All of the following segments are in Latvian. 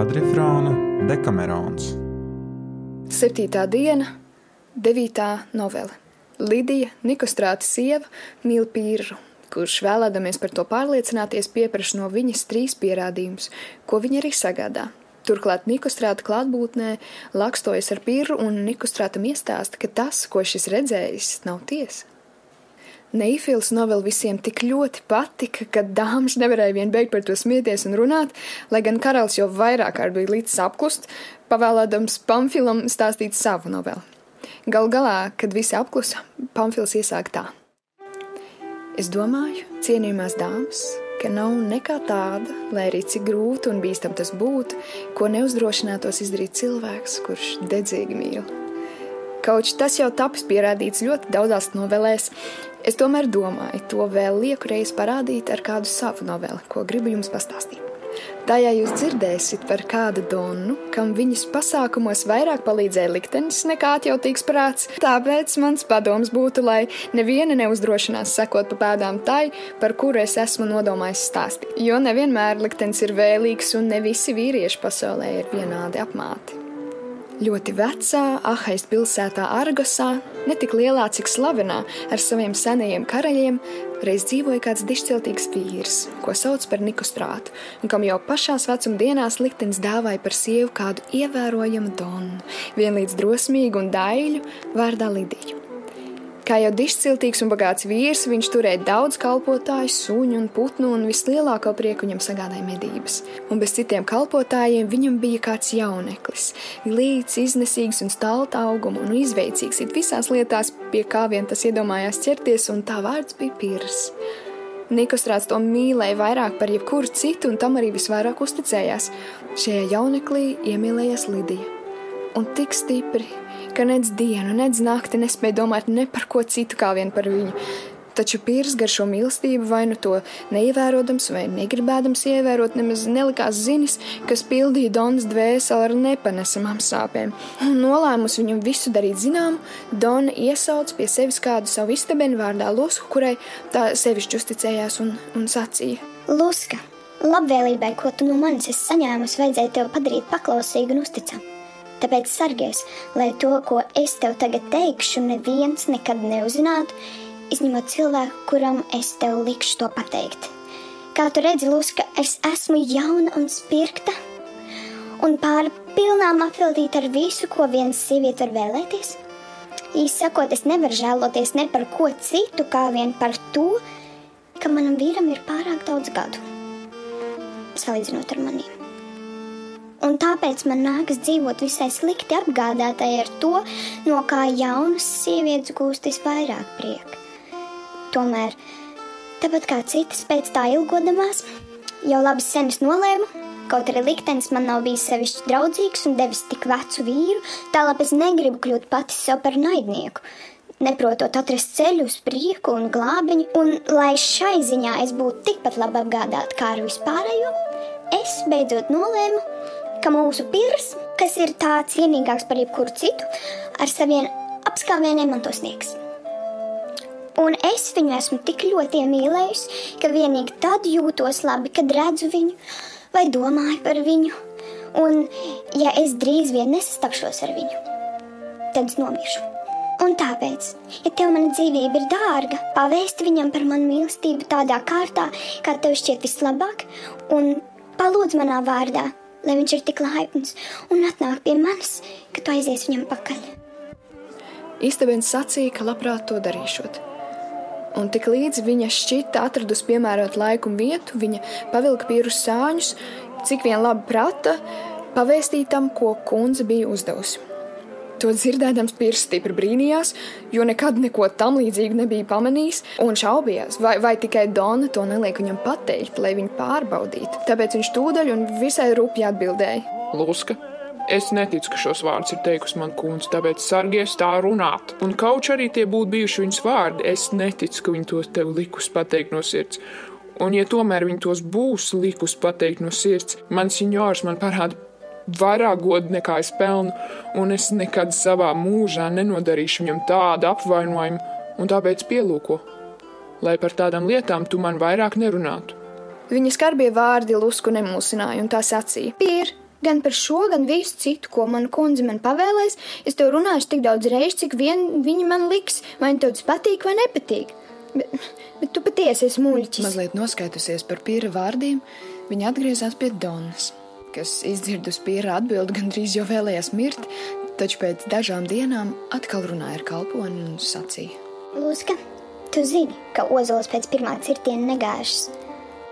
kvadrifrāna Dekamerons. Septītā diena, devītā novele. Lidija, Nikostrāta sieva, mīl pīru, kurš vēlēdamies par to pārliecināties, pieprasa no viņas trīs pierādījumus, ko viņa arī sagādā. Turklāt Nikostrāta klātbūtnē lakstojas ar pīru un Nikostrātam iestāsta, ka tas, ko šis redzējis, nav tiesa. Neifils novela visiem tik ļoti patika, ka dāmas nevarēja vien beigt par to smieties un runāt, lai gan karalis jau vairāk kārt bija līdz apklust, pavēlēdams Pamfilam stāstīt savu novelu. Gal galā, kad visi apklusa, Pamfils iesāk tā. Es domāju, cienījumās dāmas, ka nav nekā tāda, lai arī cik grūti un bīstam tas būtu, ko neuzdrošinātos izdarīt cilvēks, kurš dedzīgi mīl. Kaut tas jau tapis pierādīts ļoti daudzās novelēs, Es tomēr domāju, to vēl lieku reizi parādīt ar kādu savu noveli, ko gribu jums pastāstīt. Tajā jūs dzirdēsiet par kādu donu, kam viņas pasākumos vairāk palīdzēja liktenis nekā atjautīgs prāts. Tāpēc mans padoms būtu, lai neviena neuzdrošinās sekot pa pēdām tai, par kuru es esmu nodomājis stāstīt. Jo nevienmēr liktenis ir vēlīgs un ne visi vīrieši pasaulē ir vienādi apmāti. Ļoti vecā, ahaist pilsētā Argosā, netik lielā, cik slavenā, ar saviem senajiem karaļiem, reiz dzīvoja kāds dišciltīgs vīrs, ko sauc par Nikostrātu, un kam jau pašās vecuma dienās liktenis dāvāja par sievu kādu ievērojamu donu, vienlīdz drosmīgu un daļu vārdā Lidiju. Kā jau dišciltīgs un bagāts vīrs, viņš turēja daudz kalpotāju, suņu un putnu, un vislielāko prieku viņam sagādāja medības. Un bez citiem kalpotājiem viņam bija kāds jauneklis, līdz iznesīgs un stalta auguma un izveicīgs it visās lietās, pie kā vien tas iedomājās ķerties, un tā vārds bija Pirs. Nikostrāts to mīlēja vairāk par jebkuru citu, un tam arī visvairāk uzticējās. Šajā jauneklī iemīlējās Lidija. Un tik stipri, ka nec dienu, nec nakti nespēja domāt ne par ko citu kā vien par viņu. Taču Pīrs gar šo mīlestību vai nu to neievērojams vai negribēdams ievērot, nemaz nelikās zinis, kas pildīja Donas dvēseli ar nepanesamām sāpēm. Un nolēmus viņam visu darīt zinām, Dona iesauc pie sevis kādu savu istabeni vārdā Lusku, kurai tā sevišķi uzticējās un, un sacīja: Luska, labvēlībai, ko tu no manis esi saņēmusi, vajadzēja tev padarīt paklausīgu un uzticamu. Tāpēc sargies, lai to, ko es tev tagad teikšu, neviens nekad neuzzinātu, izņemot cilvēku, kuram es tev likšu to pateikt. Kā tu redzi, Luska, es esmu jauna un spirta, un pāri pilnām apveltīta ar visu, ko viena sieviete var vēlēties. Īsi sakot, es nevaru žēloties ne par ko citu, kā vien par to, ka manam vīram ir pārāk daudz gadu, salīdzinot ar maniem un tāpēc man nākas dzīvot visai slikti apgādātai ar to, no kā jaunas sievietes gūst visvairāk prieka. Tomēr, tāpat kā citas pēc tā ilgodamās, jau labi sen es nolēmu, kaut arī liktenis man nav bijis sevišķi draudzīgs un devis tik vecu vīru, tālāk es negribu kļūt pati sev par naidnieku. Neprotot atrast ceļu uz prieku un glābiņu, un lai šai ziņā es būtu tikpat labi apgādāta kā ar vispārējo, es beidzot nolēmu, ka mūsu pirs, kas ir tā cienīgāks par jebkuru citu, ar saviem apskāvieniem man to sniegs. Un es viņu esmu tik ļoti iemīlējusi, ka vienīgi tad jūtos labi, kad redzu viņu vai domāju par viņu. Un, ja es drīz vien nesastapšos ar viņu, tad es nomiršu. Un tāpēc, ja tev mana dzīvība ir dārga, pavēsti viņam par manu mīlestību tādā kārtā, kā tev šķiet vislabāk, un palūdz manā vārdā, lai viņš ir tik laipns un atnāk pie manis, kad tu aizies viņam pakaļ. Istabens sacīja, ka labprāt to darīšot. Un tik līdz viņa šķita atradusi piemērot laiku un vietu, viņa pavilka pīrus sāņus, cik vien labi prata, pavēstītam, ko kundze bija uzdevusi. To dzirdēdams, Pīrs stipri brīnījās, jo nekad neko tam līdzīgu nebija pamanījis, un šaubījās, vai, vai tikai Dona to neliek viņam pateikt, lai viņu pārbaudītu. Tāpēc viņš tūdaļ un visai rupji atbildēja: Lūska, es neticu, ka šos vārdus ir teikusi man kundze, tāpēc sargies tā runāt. Un kaut arī tie būtu bijuši viņas vārdi, es neticu, ka viņi tos tev likus pateikt no sirds. Un, ja tomēr viņi tos būs likus pateikt no sirds, mans signors man parāda vairāk godu nekā es pelnu, un es nekad savā mūžā nenodarīšu viņam tādu apvainojumu, un tāpēc pielūko, lai par tādām lietām tu man vairāk nerunātu. Viņa skarbie vārdi Lusku nemulsināja, un tā sacīja: Pīr, Gan par šo, gan visu citu, ko mana kundze man pavēlēs, es tev runāšu tik daudz reižu, cik vien viņi man liks, vai tev tas patīk vai nepatīk. Bet, bet tu patiesi esi muļķis. Mazliet noskaitusies par pīra vārdiem, viņa atgriezās pie Donnas, kas izdzirdus pīra atbildi gandrīz jau vēlējās mirt, taču pēc dažām dienām atkal runāja ar kalponi un sacīja. Lūska, tu zini, ka ozols pēc pirmā cirtiena negāžas.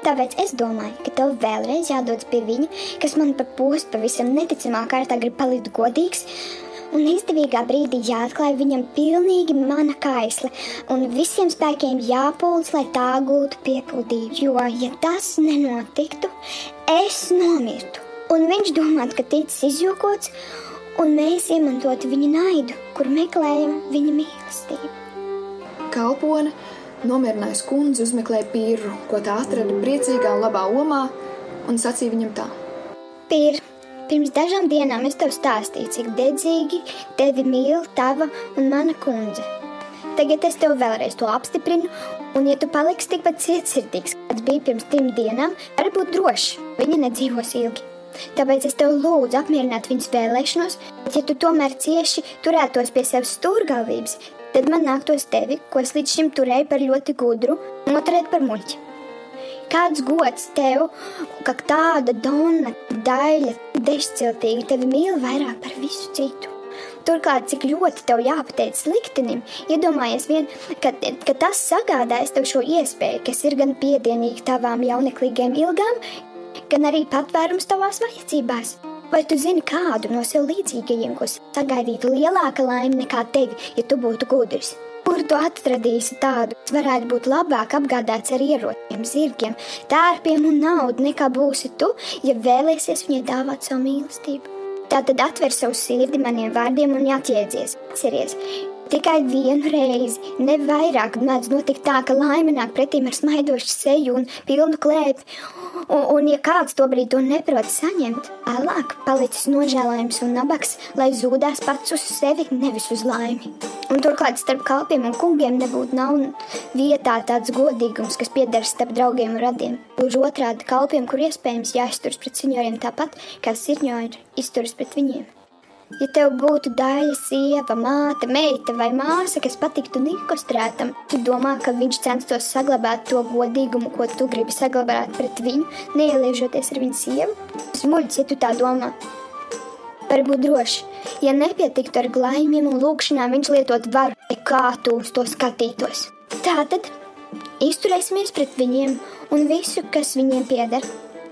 Tāpēc es domāju, ka tev vēlreiz jādodas pie viņa, kas man par postu pavisam neticamā kārtā grib palikt godīgs, un izdevīgā brīdī jāatklāj viņam pilnīgi mana kaisle, un visiem spēkiem jāpūlas, lai tā gūtu piepildību. Jo, ja tas nenotiktu, es nomirtu, un viņš domātu, ka ticis izjokots, un mēs iemantotu viņa naidu, kur meklējam viņa mīlestību. Kalpone Nomierinājis kundzi, uzmeklēja pīru, ko tā atrada priecīgā un labā omā, un sacīja viņam tā: Pīr, pirms dažām dienām es tev stāstīju, cik dedzīgi tevi mīl tava un mana kundze. Tagad es tev vēlreiz to apstiprinu, un, ja tu paliksi tikpat cietsirdīgs, kāds bija pirms trim dienām, vari būt drošs, viņa nedzīvos ilgi. Tāpēc es tev lūdzu apmierināt viņas vēlēšanos, bet, ja tu tomēr cieši turētos pie sevis stūrgalvības, tad man nāktos tevi, ko es līdz šim turēju par ļoti gudru, noturēt par muļķi. Kāds gods tev, ka tāda dona, daļa, dešciltīga tevi mīl vairāk par visu citu. Turklāt, cik ļoti tev jāpateic liktenim, iedomājies vien, ka, ka tas sagādājas tev šo iespēju, kas ir gan piedienīga tavām jauneklīgiem ilgām, gan arī patvērums tavās vajadzībās. Vai tu zini kādu no sev līdzīgajiem, ko sagaidītu lielāka laime nekā tevi, ja tu būtu gudrs? Kur tu atradīsi tādu, kas varētu būt labāk apgādāts ar ieročiem, zirgiem, tērpiem un naudu, nekā būsi tu, ja vēlēsies viņai dāvāt savu mīlestību? Tā tad atver savu sirdi maniem vārdiem un atjēdzies. Atceries, tikai vienu reizi, ne vairāk, mēdz notikt tā, ka laime nāk pretīm ar smaidošu seju un pilnu klēpi Un, un ja kāds to brīdi to neprot saņemt, vēlāk palicis nožēlojams un nabaks, lai zūdās pats uz sevi, nevis uz laimi. Un turklāt starp kalpiem un kungiem nebūtu nav vietā tāds godīgums, kas pieder starp draugiem un radiem. Gluži otrādi kalpiem, kur iespējams jāizturas pret senioriem tāpat, kā sirņori izturas pret viņiem. Ja tev būtu daļa, sieva, māte, meita vai māsa, kas patiktu Nikostrētam, tu domā, ka viņš censtos saglabāt to godīgumu, ko tu gribi saglabāt pret viņu, neieliežoties ar viņu sievu? Smuļķis, ja tu tā domā. Var būt droši, ja nepietiktu ar glaimiem un lūkšanām, viņš lietot varu, kā tu uz to skatītos. Tātad izturēsimies pret viņiem un visu, kas viņiem pieder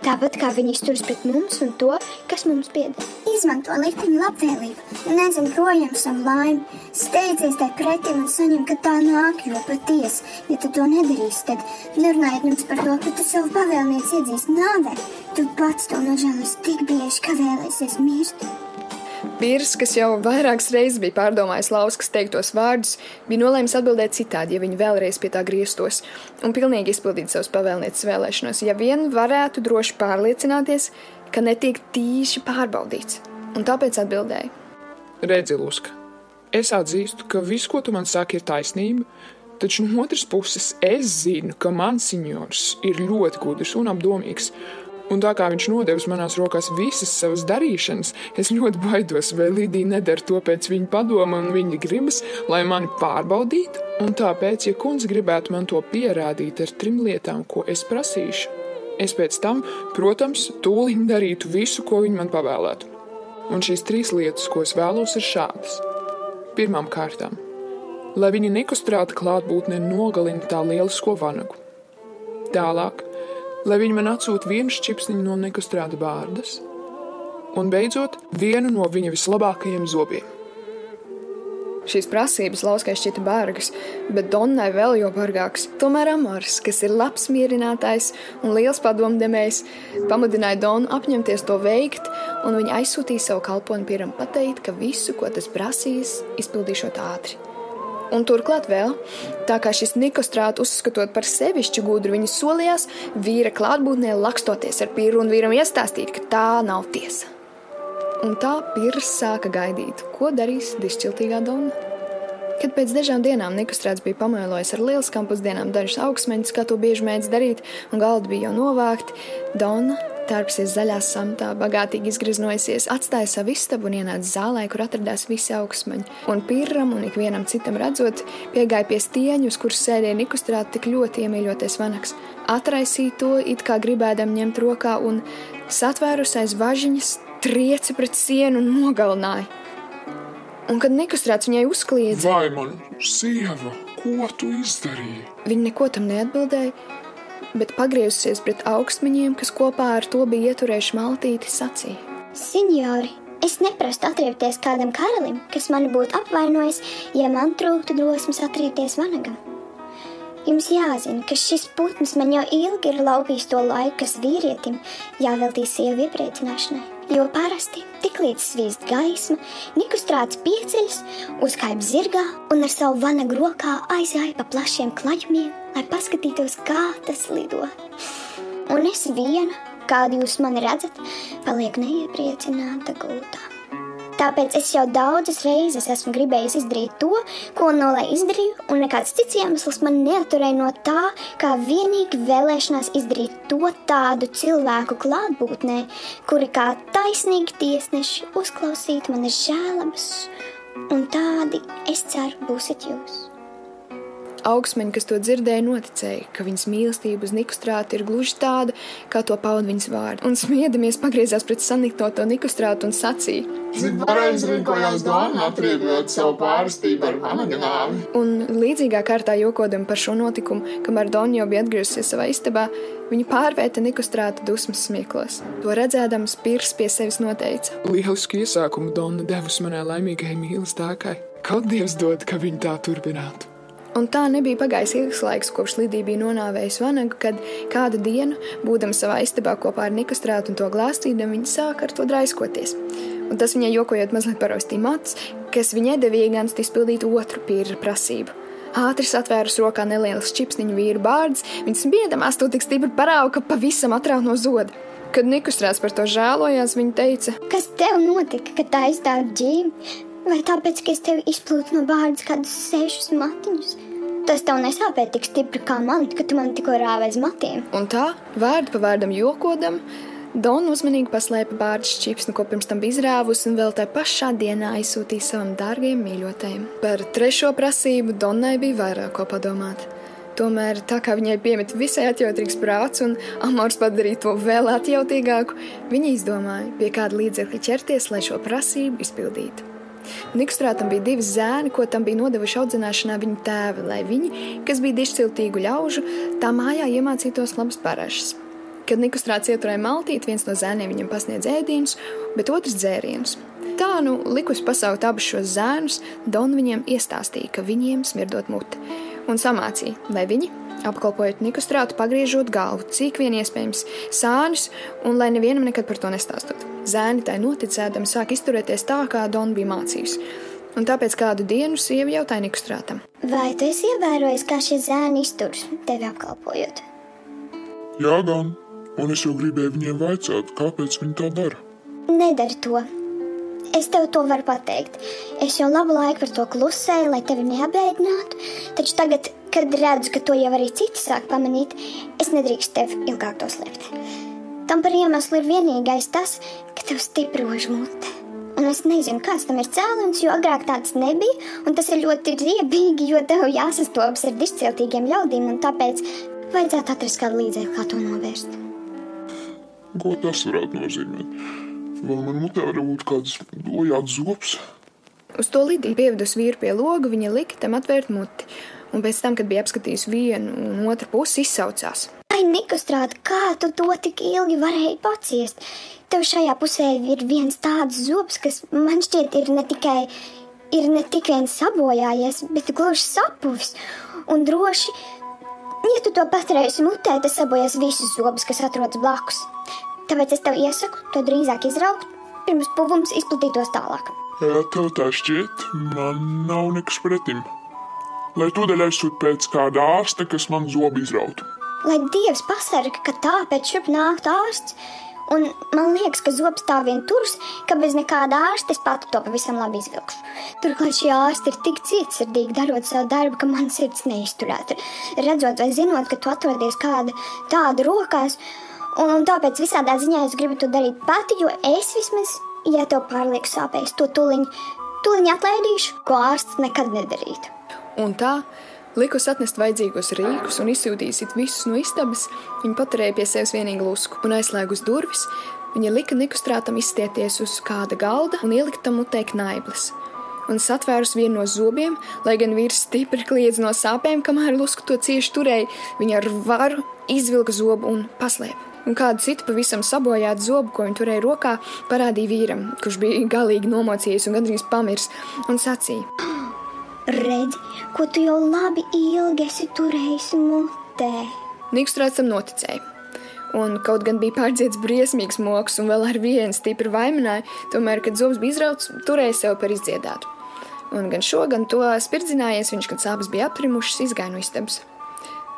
tāpat kā viņi izturas pret mums un to, kas mums pieder. Izmanto likteņa labvēlību nedzem projām savu laimi. Steidzies tai pretim un saņem, ka tā nāk, jo patiesi, ja tu to nedarīsi, tad nerunājiet mums par to, ka tu savu pavēlnieci iedzīs nāvē. Tu pats to nožēlos tik bieži, ka vēlēsies mirt. Pīrs, kas jau vairākas reizes bija pārdomājis Lauskas teiktos vārdus, bija nolēmis atbildēt citādi, ja viņa vēlreiz pie tā grieztos, un pilnīgi izpildīt savus pavēlnieces vēlēšanos, ja vien varētu droši pārliecināties, ka netiek tīši pārbaudīts. Un tāpēc atbildēja: Redzi, Luska, es atzīstu, ka viss, ko tu man saki, ir taisnība, taču no otras puses es zinu, ka mans seniors ir ļoti gudrs un apdomīgs Un tā kā viņš nodevis manās rokās visas savas darīšanas, es ļoti baidos, vai Lidija nedara to pēc viņa padoma un viņa gribas, lai mani pārbaudītu. Un tāpēc, ja kundze gribētu man to pierādīt ar trim lietām, ko es prasīšu, es pēc tam, protams, tūlīt darītu visu, ko viņa man pavēlētu. Un šīs trīs lietas, ko es vēlos, ir šādas. Pirmām kārtām, lai viņa nekustrāta klātbūtne nogalina tā lielisko vanagu. Tālāk, lai viņi man atsūta vienu čipsniņu no nekustrāta bārdas, un beidzot vienu no viņa vislabākajiem zobiem. Šīs prasības Lauskai šķita bargas, bet Donnai vēl jau bargāks. Tomēr Amors, kas ir labs mierinātājs un liels padomdevējs, pamudināja Donu apņemties to veikt, un viņa aizsūtīja savu kalponi Pieram pateikt, ka visu, ko tas prasīs, izpildīšot ātri. Un turklāt vēl, tā kā šis Nikostrāts uzskatot par sevišķu gudru, viņa solījās vīra klātbūtnē lakstoties ar pīru un vīram iestāstīt, ka tā nav tiesa. Un tā Pīrs sāka gaidīt, ko darīs dišķiltīgā doma. Kad pēc dažām dienām Nikostrāts bija pamēlojis ar lieliskām pusdienām dažus augstmeņus, kā to bieži mēdz darīt, un galdi bija jau novākti, Donna, tārpsies zaļā samtā, bagātīgi izgriznojusies, atstāja savu istabu un ienāca zālē, kur atradās visi augstmeņi. Un pirram un ikvienam citam redzot, piegāja pie stieņa, uz kuras sēdēja Nikostrāta tik ļoti iemīļoties vanaks. Atraisīja to, it kā gribēdam ņemt rokā, un satvērus aiz važiņas, trieci pret sienu un nogalināja. Un kad Nikostrāts viņai uzkliedza, Vai man sieva, ko tu izdarīji? viņa neko tam neatbildēja, bet pagriezusies pret augstmeņiem, kas kopā ar to bija ieturējuši maltīti, sacīja. Signori, es neprastu atriepties kādam karalim, kas mani būtu apvainojis, ja man trūktu drosmes atriepties vanagam. Jums jāzina, ka šis putns man jau ilgi ir laupījis to laiku, kas vīrietim jāveltī sievu iepriecināšanai. Jo parasti, tiklīdz svīst gaisma, Nikustrāts pieceļas, uzkāpa zirgā un ar savu vanagu rokā aizgāja pa plašiem klajumiem, lai paskatītos, kā tas lido. Un es viena, kādu jūs mani redzat, palieku neiepriecināta gultā. Tāpēc es jau daudzas reizes esmu gribējis izdarīt to, ko no lai izdarīju, un nekāds cits iemesls man neaturēja no tā, kā vienīgi vēlēšanās izdarīt to tādu cilvēku klātbūtnē, kuri kā taisnīgi tiesneši uzklausītu manas žēlabas, un tādi, es ceru, būsiet jūs. Augstmeņi, kas to dzirdēja, noticēja, ka viņas mīlestība uz Nikustrātu ir gluži tāda, kā to pauda viņas vārdi. Un smiedamies pagriezās pret saniktoto Nikustrātu un sacīja. Cik pareizi rīkojās Dāna, atriebjot savu pārstību ar nāvi. Un līdzīgā kārtā jokodam par šo notikumu, kamēr Donja jau bija atgriezusies savā istabā, viņa pārvērta Nikustrātu dusmas smieklos. To redzēdams, Pirs pie sevis noteica. Lielisku iesākumu Donna devusi manai laimīgajai mīlestībai. Kaut Dievs dod, ka viņa tā turpinātu. Un tā nebija pagājis ilgs laiks, kopš Lidija bija nonāvējusi vanagu, kad kādu dienu, būdama savā istabā kopā ar Nikostrātu un to glāstīdam, viņa sāka ar to draiskoties. Un tas viņai jokojot mazliet parostīja mats, kas viņai devīja gan izpildīt otru pīra prasību. Ātri atvērus rokā nelielas čipsniņu vīru bārdas, viņas biedamās to tik stipri parauga, ka pavisam atraut no zoda. Kad Nikostrāts par to žēlojās, viņa teica: Kas tev notika, kad tā izdāvi ģīmi? Vai tāpēc, ka es tev izplūdu no bārdas kādus sešus matiņus? Tas tev nesāpēja tik stipri kā man, kad tu man tikko rāvēji uz matiem. Un tā, vārdu pa vārdam jokodam, Dona uzmanīgi paslēpa bārdas čipsnu, ko pirms tam bija izrāvusi, un vēl tajā pašā dienā aizsūtīja savam dārgajam mīļotajam. Par trešo prasību Donai bija vairāk ko padomāt. Tomēr, tā kā viņai piemeta visai atjautīgs prāts un amors padarīja to vēl atjautīgāku, viņa izdomāja, pie kāda līdzekļa ķerties, lai šo prasību izpildītu. Nikstrātam bija divi zēni, ko tam bija nodevuši audzināšanā viņa tēvi, lai viņi, kas bija dišciltīgu ļaužu, tā mājā iemācītos labas parašas. Kad Nikustrāts ieturēja maltīt, viens no zēniem viņam pasniedz ēdienus, bet otrs dzērienus. Tā nu likus pasaukt abus šos zēnus, Don viņiem iestāstīja, ka viņiem smirdot muti, un samācīja, lai viņi, apkalpojot Nikustrātu, pagriežot galvu, cik vien iespējams, sānis, un lai nevienam nekad par to nestāstot. Zēni tai noticēdam sāk izturēties tā, kā Don bija mācījis. Un tāpēc kādu dienu sieva jautāja Nikustrātam. Vai tu esi ievērojis, kā šie zēni izturas tevi apkalpojot? Jā, gan. Un es jau gribēju viņiem vaicāt, kāpēc viņi tā dara. Nedari to. Es tev to varu pateikt. Es jau labu laiku par to klusēju, lai tevi neapbēdinātu, taču tagad, kad redzu, ka to jau arī citi sāk pamanīt, es nedrīkstu tevi ilgāk to slēpt. Tam par iemeslu ir vienīgais tas, ka tev stiprož mute. Un es nezinu, kāds tam ir cēlonis, jo agrāk tāds nebija, un tas ir ļoti riebīgi, jo tev jāsastopas ar dišciltīgiem ļaudīm, un tāpēc vajadzētu atrast kādu līdzekli, kā to novērst. Ko tas varētu nozīmēt? Vai man mutē var būt kāds bojāts zops? Uz to Lidija pievedus vīru pie loga, viņa lika tam atvērt muti, un pēc tam, kad bija apskatījis vienu un otru pusi, izsaucās. Ai, Nikostrāta, kā tu to tik ilgi varēji paciest? Tev šajā pusē ir viens tāds zobs, kas man šķiet ir ne tikai, ir ne tik viens sabojājies, bet gluži sapuvis. Un droši, ja tu to paturēsi mutē, tas sabojās visus zobus, kas atrodas blakus. Tāpēc es tev iesaku to drīzāk izraukt, pirms puvums izplatītos tālāk. Tev tā šķiet, man nav nekas pretim. Lai tūdaļ aizsūtu pēc kāda ārsta, kas man zobu izrautu. Lai Dievs pasargā, ka tāpēc šurp nāktu ārsts Un man liekas, ka zobs tā vien turas, ka bez nekāda ārsta es pati to pavisam labi izvilkšu. Turklāt šie ārsti ir tik cietsirdīgi darot savu darbu, ka man sirds neizturētu. Redzot vai zinot, ka tu atrodies kāda tāda rokās, un, un tāpēc visādā ziņā es gribu to darīt pati, jo es vismaz, ja tev pārlieku sāpēs, to tuliņu, tuliņu atlaidīšu, ko ārsts nekad nedarītu. Un tā, likus atnest vajadzīgos rīkus un izsūtīsit visus no istabas, viņa paturēja pie sevis vienīgu lusku un aizslēgus durvis. Viņa lika Nikustrātam izstieties uz kāda galda un ielikt tam mutē knaiblis. Un satvērus vienu no zobiem, lai gan vīrs stipri kliedz no sāpēm, kamēr lusku to cieši turēja, viņa ar varu izvilka zobu un paslēpa. Un kādu citu pavisam sabojātu zobu, ko viņa turēja rokā, parādīja vīram, kurš bija galīgi nomocījies un gandrīz pamirs, un sacīja: Redzi, ko tu jau labi ilgi esi turējis mutē. Nikstrāts tam noticēja. Un kaut gan bija pārdziets briesmīgs moks un vēl ar vienu stipri vainoja, tomēr, kad zobs bija izrauts, turēja sev par izdziedātu. Un gan šo, gan to spirdzinājies viņš, kad sāpes bija aprimušas, izgāja no istabas.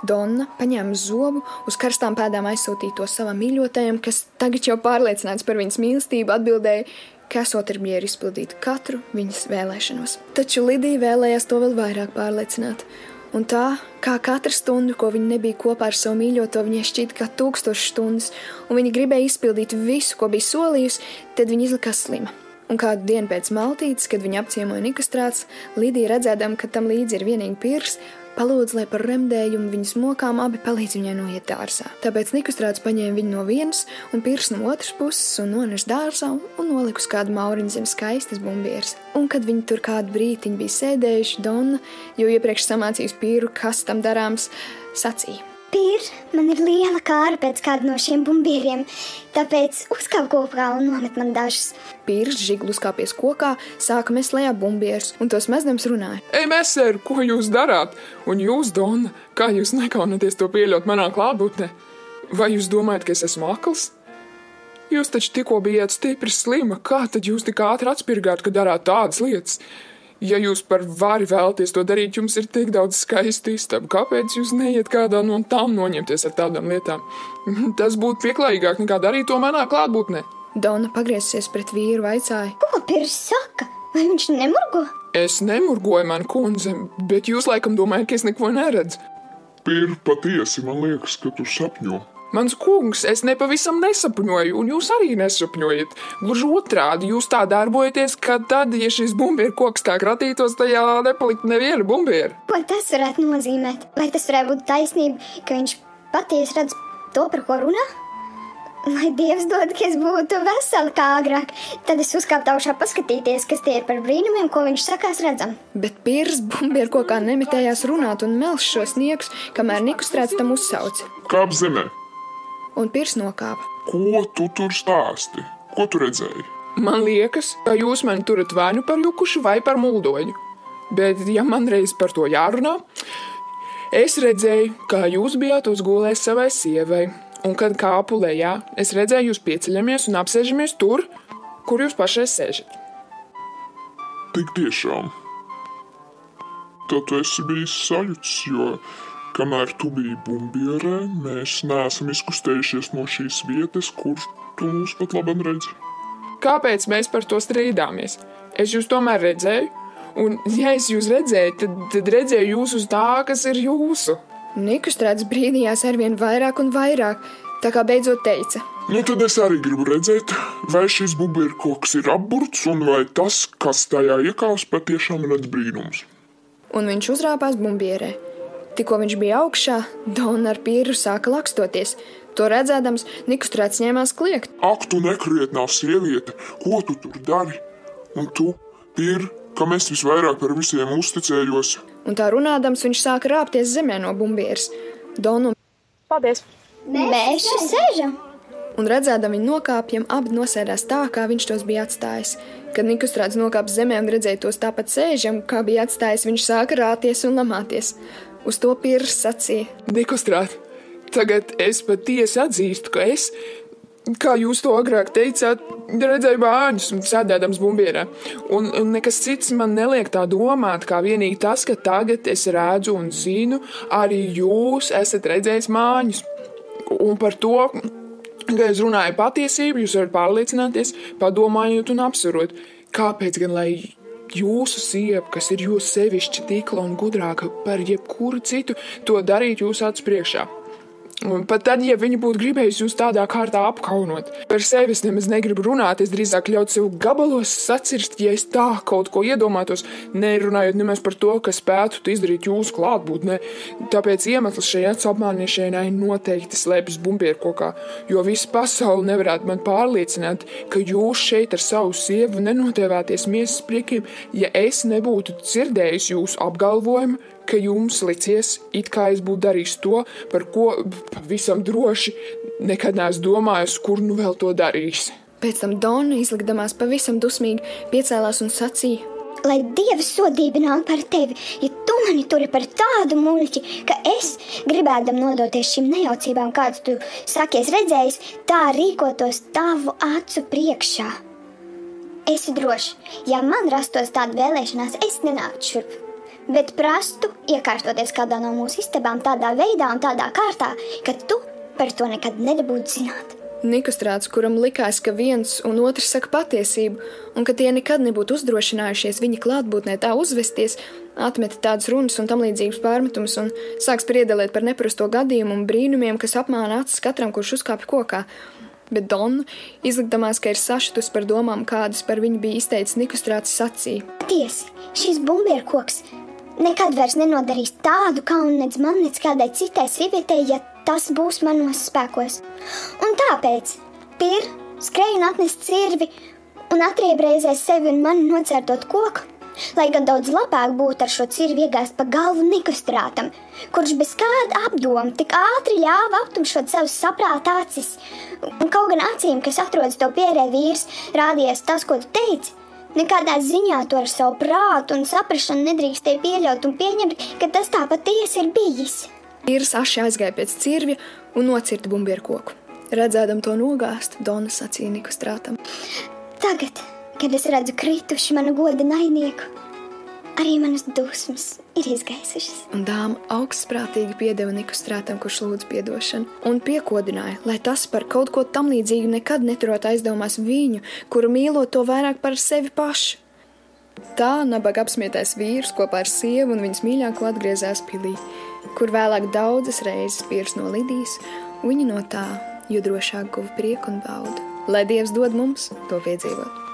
Donna paņēma zobu, uz karstām pēdām aizsūtīja to savam mīļotajam, kas tagad jau pārliecināts par viņas mīlestību, atbildēja, ka esot ir mieru izpildīt katru viņas vēlēšanos. Taču Lidija vēlējās to vēl vairāk pārliecināt. Un tā, kā katru stundu, ko viņa nebija kopā ar savu mīļoto, viņai šķita kā tūkstošas stundas, un viņa gribēja izpildīt visu, ko bija solījusi, tad viņa izlikās slima. Un kādu dienu pēc maltītes, kad viņa apciemoja Nikostrāts, Lidija redzēdama, ka tam līdzi ir vienīgi pirs, palūdza, lai par remdējumu viņas mokām abi palīdz viņai noiet dārzā. Tāpēc Nikostrāts paņēma viņu no vienas un pirs no otras puses un nones dārzā un nolika uz kādu mauriņu zem skaistas bumbieres. Un kad viņi tur kādu brītiņu bija sēdējuši, Donna, jo iepriekš samācījis pīru, kas tam darāms, sacīja. Pīr, man ir liela kāra pēc kāda no šiem bumbieriem, tāpēc uzkāp kopā un nomet man dažus. Pīrs žiglu uzkāpies kokā, sāka mest lejā bumbierus un tos mezdams runāja. Ei, meser, ko jūs darāt? Un jūs, Donna, kā jūs nekaunaties to pieļaut manā klātbūtnē? Vai jūs domājat, ka es esmu akls? Jūs taču tikko bijāt stipri slima, kā tad jūs tik ātri atspirgāt, ka darāt tādas lietas? Ja jūs par vari vēlaties to darīt, jums ir tik daudz skaistu istabu. Kāpēc jūs neiet kādā no tām noņemties ar tādām lietām? Tas būtu pieklājīgāk nekā darīt to manā klātbūtnē. Donna pagriezies pret vīru, vaicāja: Ko Pīrs saka? Vai viņš nemurgo? Es nemurgoju, man kundze, bet jūs laikam domājat, ka es neko neredzu. Pīr, patiesi man liekas, ka tu sapņo. Mans kungs, es nepavisam nesapņoju, un jūs arī nesapņojat. Gluži otrādi, jūs tā darbojaties, ka tad, ja šis bumbieru koks tā kratītos, tajā nepaliktu neviena bumbiera. Ko tas varētu nozīmēt? Vai tas varētu būt taisnība, ka viņš patiesi redz to, par ko runā? Lai Dievs dod, ka es būtu vesela kā agrāk, tad es uzkāptu augšā paskatīties, kas tie ir par brīnumiem, ko viņš sakās redzam. Bet Pīrs bumbieru kokā nemitējās runāt un melš šos niekus, kamēr Nikustrāts tam uzsauca. Kāp zemē, Un Pīrs nokāpa. ko tu tur stāsti? Ko tu redzēji? Man liekas, ka jūs mani turat vai nu par jukušu, vai par muldoņu. Bet, ja man reiz par to jārunā, es redzēju, kā jūs bijāt uzgulējis savai sievai, un kad kāpu lejā, es redzēju, jūs pieceļamies un apsēžamies tur, kur jūs pašai sēžat. Tik tiešām. Tad tu esi bijis sajuts, jo kamēr tu biji bumbierē, mēs neesam izkustējušies no šīs vietas, kur tu mūs pat labi redzi. Kāpēc mēs par to strīdāmies? Es jūs tomēr redzēju, un, ja es jūs redzēju, tad, tad redzēju jūs uz tā, kas ir jūsu. Nikustrāts brīnījās arvien vairāk un vairāk, tā kā beidzot teica: Nu, tad es arī gribu redzēt, vai šis bumbieru koks ir apburts, un vai tas, kas tajā iekāps, patiešām redz brīnums. Un viņš uzrāpās bumbierē. Tikko viņš bija augšā, Dona ar pīru sāka lakstoties. To redzēdams, Nikustrāts ņēmās kliegt. Ak, tu nekrietnā sieviete, ko tu tur dari? Un tu, ir, kam es visvairāk par visiem uzticējos, Un tā runādams, viņš sāka rāpties zemē no bumbieres. Dona Paldies! Mēs šeit sēžam. un redzēdam viņu nokāpjam, abi nosēdās tā, kā viņš tos bija atstājis. Kad Nikustrāts nokāpa zemē un redzēja tos tāpat sēžam, kā bija atstājis, viņš sāka rāties un lamāties. Uz to pīrs sacīja: Nikostrāt, tagad es patiesi atzīstu, ka es, kā jūs to agrāk teicāt, redzēju bāņus sēdēdams bumbierā. Un, un nekas cits man neliek tā domāt, kā vienīgi tas, ka tagad es redzu un zinu, arī jūs esat redzējis māņus. Un par to, ka es runāju patiesību, jūs varat pārliecināties, padomājot un apsverot. Kāpēc gan lai jūsu sieva, kas ir jūsu sevišķi tīkla un gudrāka par jebkuru citu, to darīt jūsu acu priekšā? Un pat tad, ja viņi būtu gribējuši jūs tādā kārtā apkaunot, par sevi es nemaz negribu runāt. Es drīzāk ļautu sev gabalos sacirst, ja es tā kaut ko iedomātos, nerunājot nemaz par to, kas spētu izdarīt jūsu klātbūtnē. Tāpēc iemesls šai apmānīšanai noteikti slēpjas bumbierkokā, jo visa pasaule nevarētu man pārliecināt, ka jūs šeit ar savu sievu nenotēvēties miesas priekiem, ja es nebūtu dzirdējis jūsu apgalvojumu, ka jums licies, it kā es būtu darījis to, par ko pavisam droši nekad neesmu domājis, kur nu vēl to darīs. Pēc tam Dona, izlikdamās pavisam dusmīgi, piecēlās un sacīja: Lai Dieva sodība nāk par tevi, ja tu mani turi par tādu muļķi, ka es, gribēdam nodoties šīm nejaucībām, kādas tu sakies redzējis, tā rīkotos tavu acu priekšā. Esi drošs, ja man rastos tāda vēlēšanās, es nenāktu šurp bet prastu iekārtoties kādā no mūsu istabām tādā veidā un tādā kārtā, ka tu par to nekad nedabūtu zināt. Nikostrāts, kuram likās, ka viens un otrs saka patiesību, un ka tie nekad nebūtu uzdrošinājušies viņa klātbūtnē tā uzvesties, atmeta tādas runas un tam līdzīgas pārmetumus un sāks priedelēt par neparasto gadījumu un brīnumiem, kas apmāna acis katram, kurš uzkāpa kokā. Bet Donna, izlikdamās, ka ir sašutus par domām, kādas par viņu bija izteicis Nikostrāts, sacīja: Tiesi, šis bumbierkoks nekad vairs nenodarīs tādu kaunu nec man, nec kādai citai sievietei, ja tas būs manos spēkos. Un tāpēc pir skrēju un atnest cirvi un atriebrēzēs sevi un mani nocērtot koku. Lai gan daudz labāk būtu ar šo cirvi iegāzt pa galvu Nikostrātam, kurš bez kāda apdoma tik ātri ļāva aptumšot savus saprāta acis. Un kaut gan acīm, kas atrodas to pierē vīrs, rādījās tas, ko tu teici, Nekādā ziņā to ar savu prātu un saprāšanu nedrīkstēja pieļaut un pieņemt, ka tas tā patiesi ir bijis. Vīrs aši aizgāja pēc cirvja un nocirta bumbieru koku. Redzēdam to nogāzt, Dona sacīja Nikostrātam. Tagad, kad es redzu krituši manu goda naidnieku, arī manas dusmas ir izgaisušas. Un dāma augstprātīgi piedeva Nikostrātam, kurš lūdz piedošanu, un piekodināja, lai tas par kaut ko tam līdzīgu nekad neturot aizdomās viņu, kuru mīlot to vairāk par sevi pašu. Tā nabaga apsmietais vīrs kopā ar sievu un viņas mīļāko atgriezās pilī, kur vēlāk daudzas reizes piers no Lidijas, viņa no tā jo drošāk guva prieku un baudu. Lai Dievs dod mums to piedzīvot!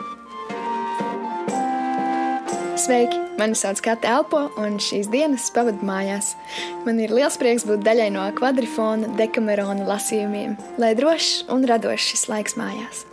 Sveiki! Mani sauc Kate Elpo, un šīs dienas pavadu mājās. Man ir liels prieks būt daļai no kvadrifona dekamerona lasījumiem, lai drošs un radošs šis laiks mājās.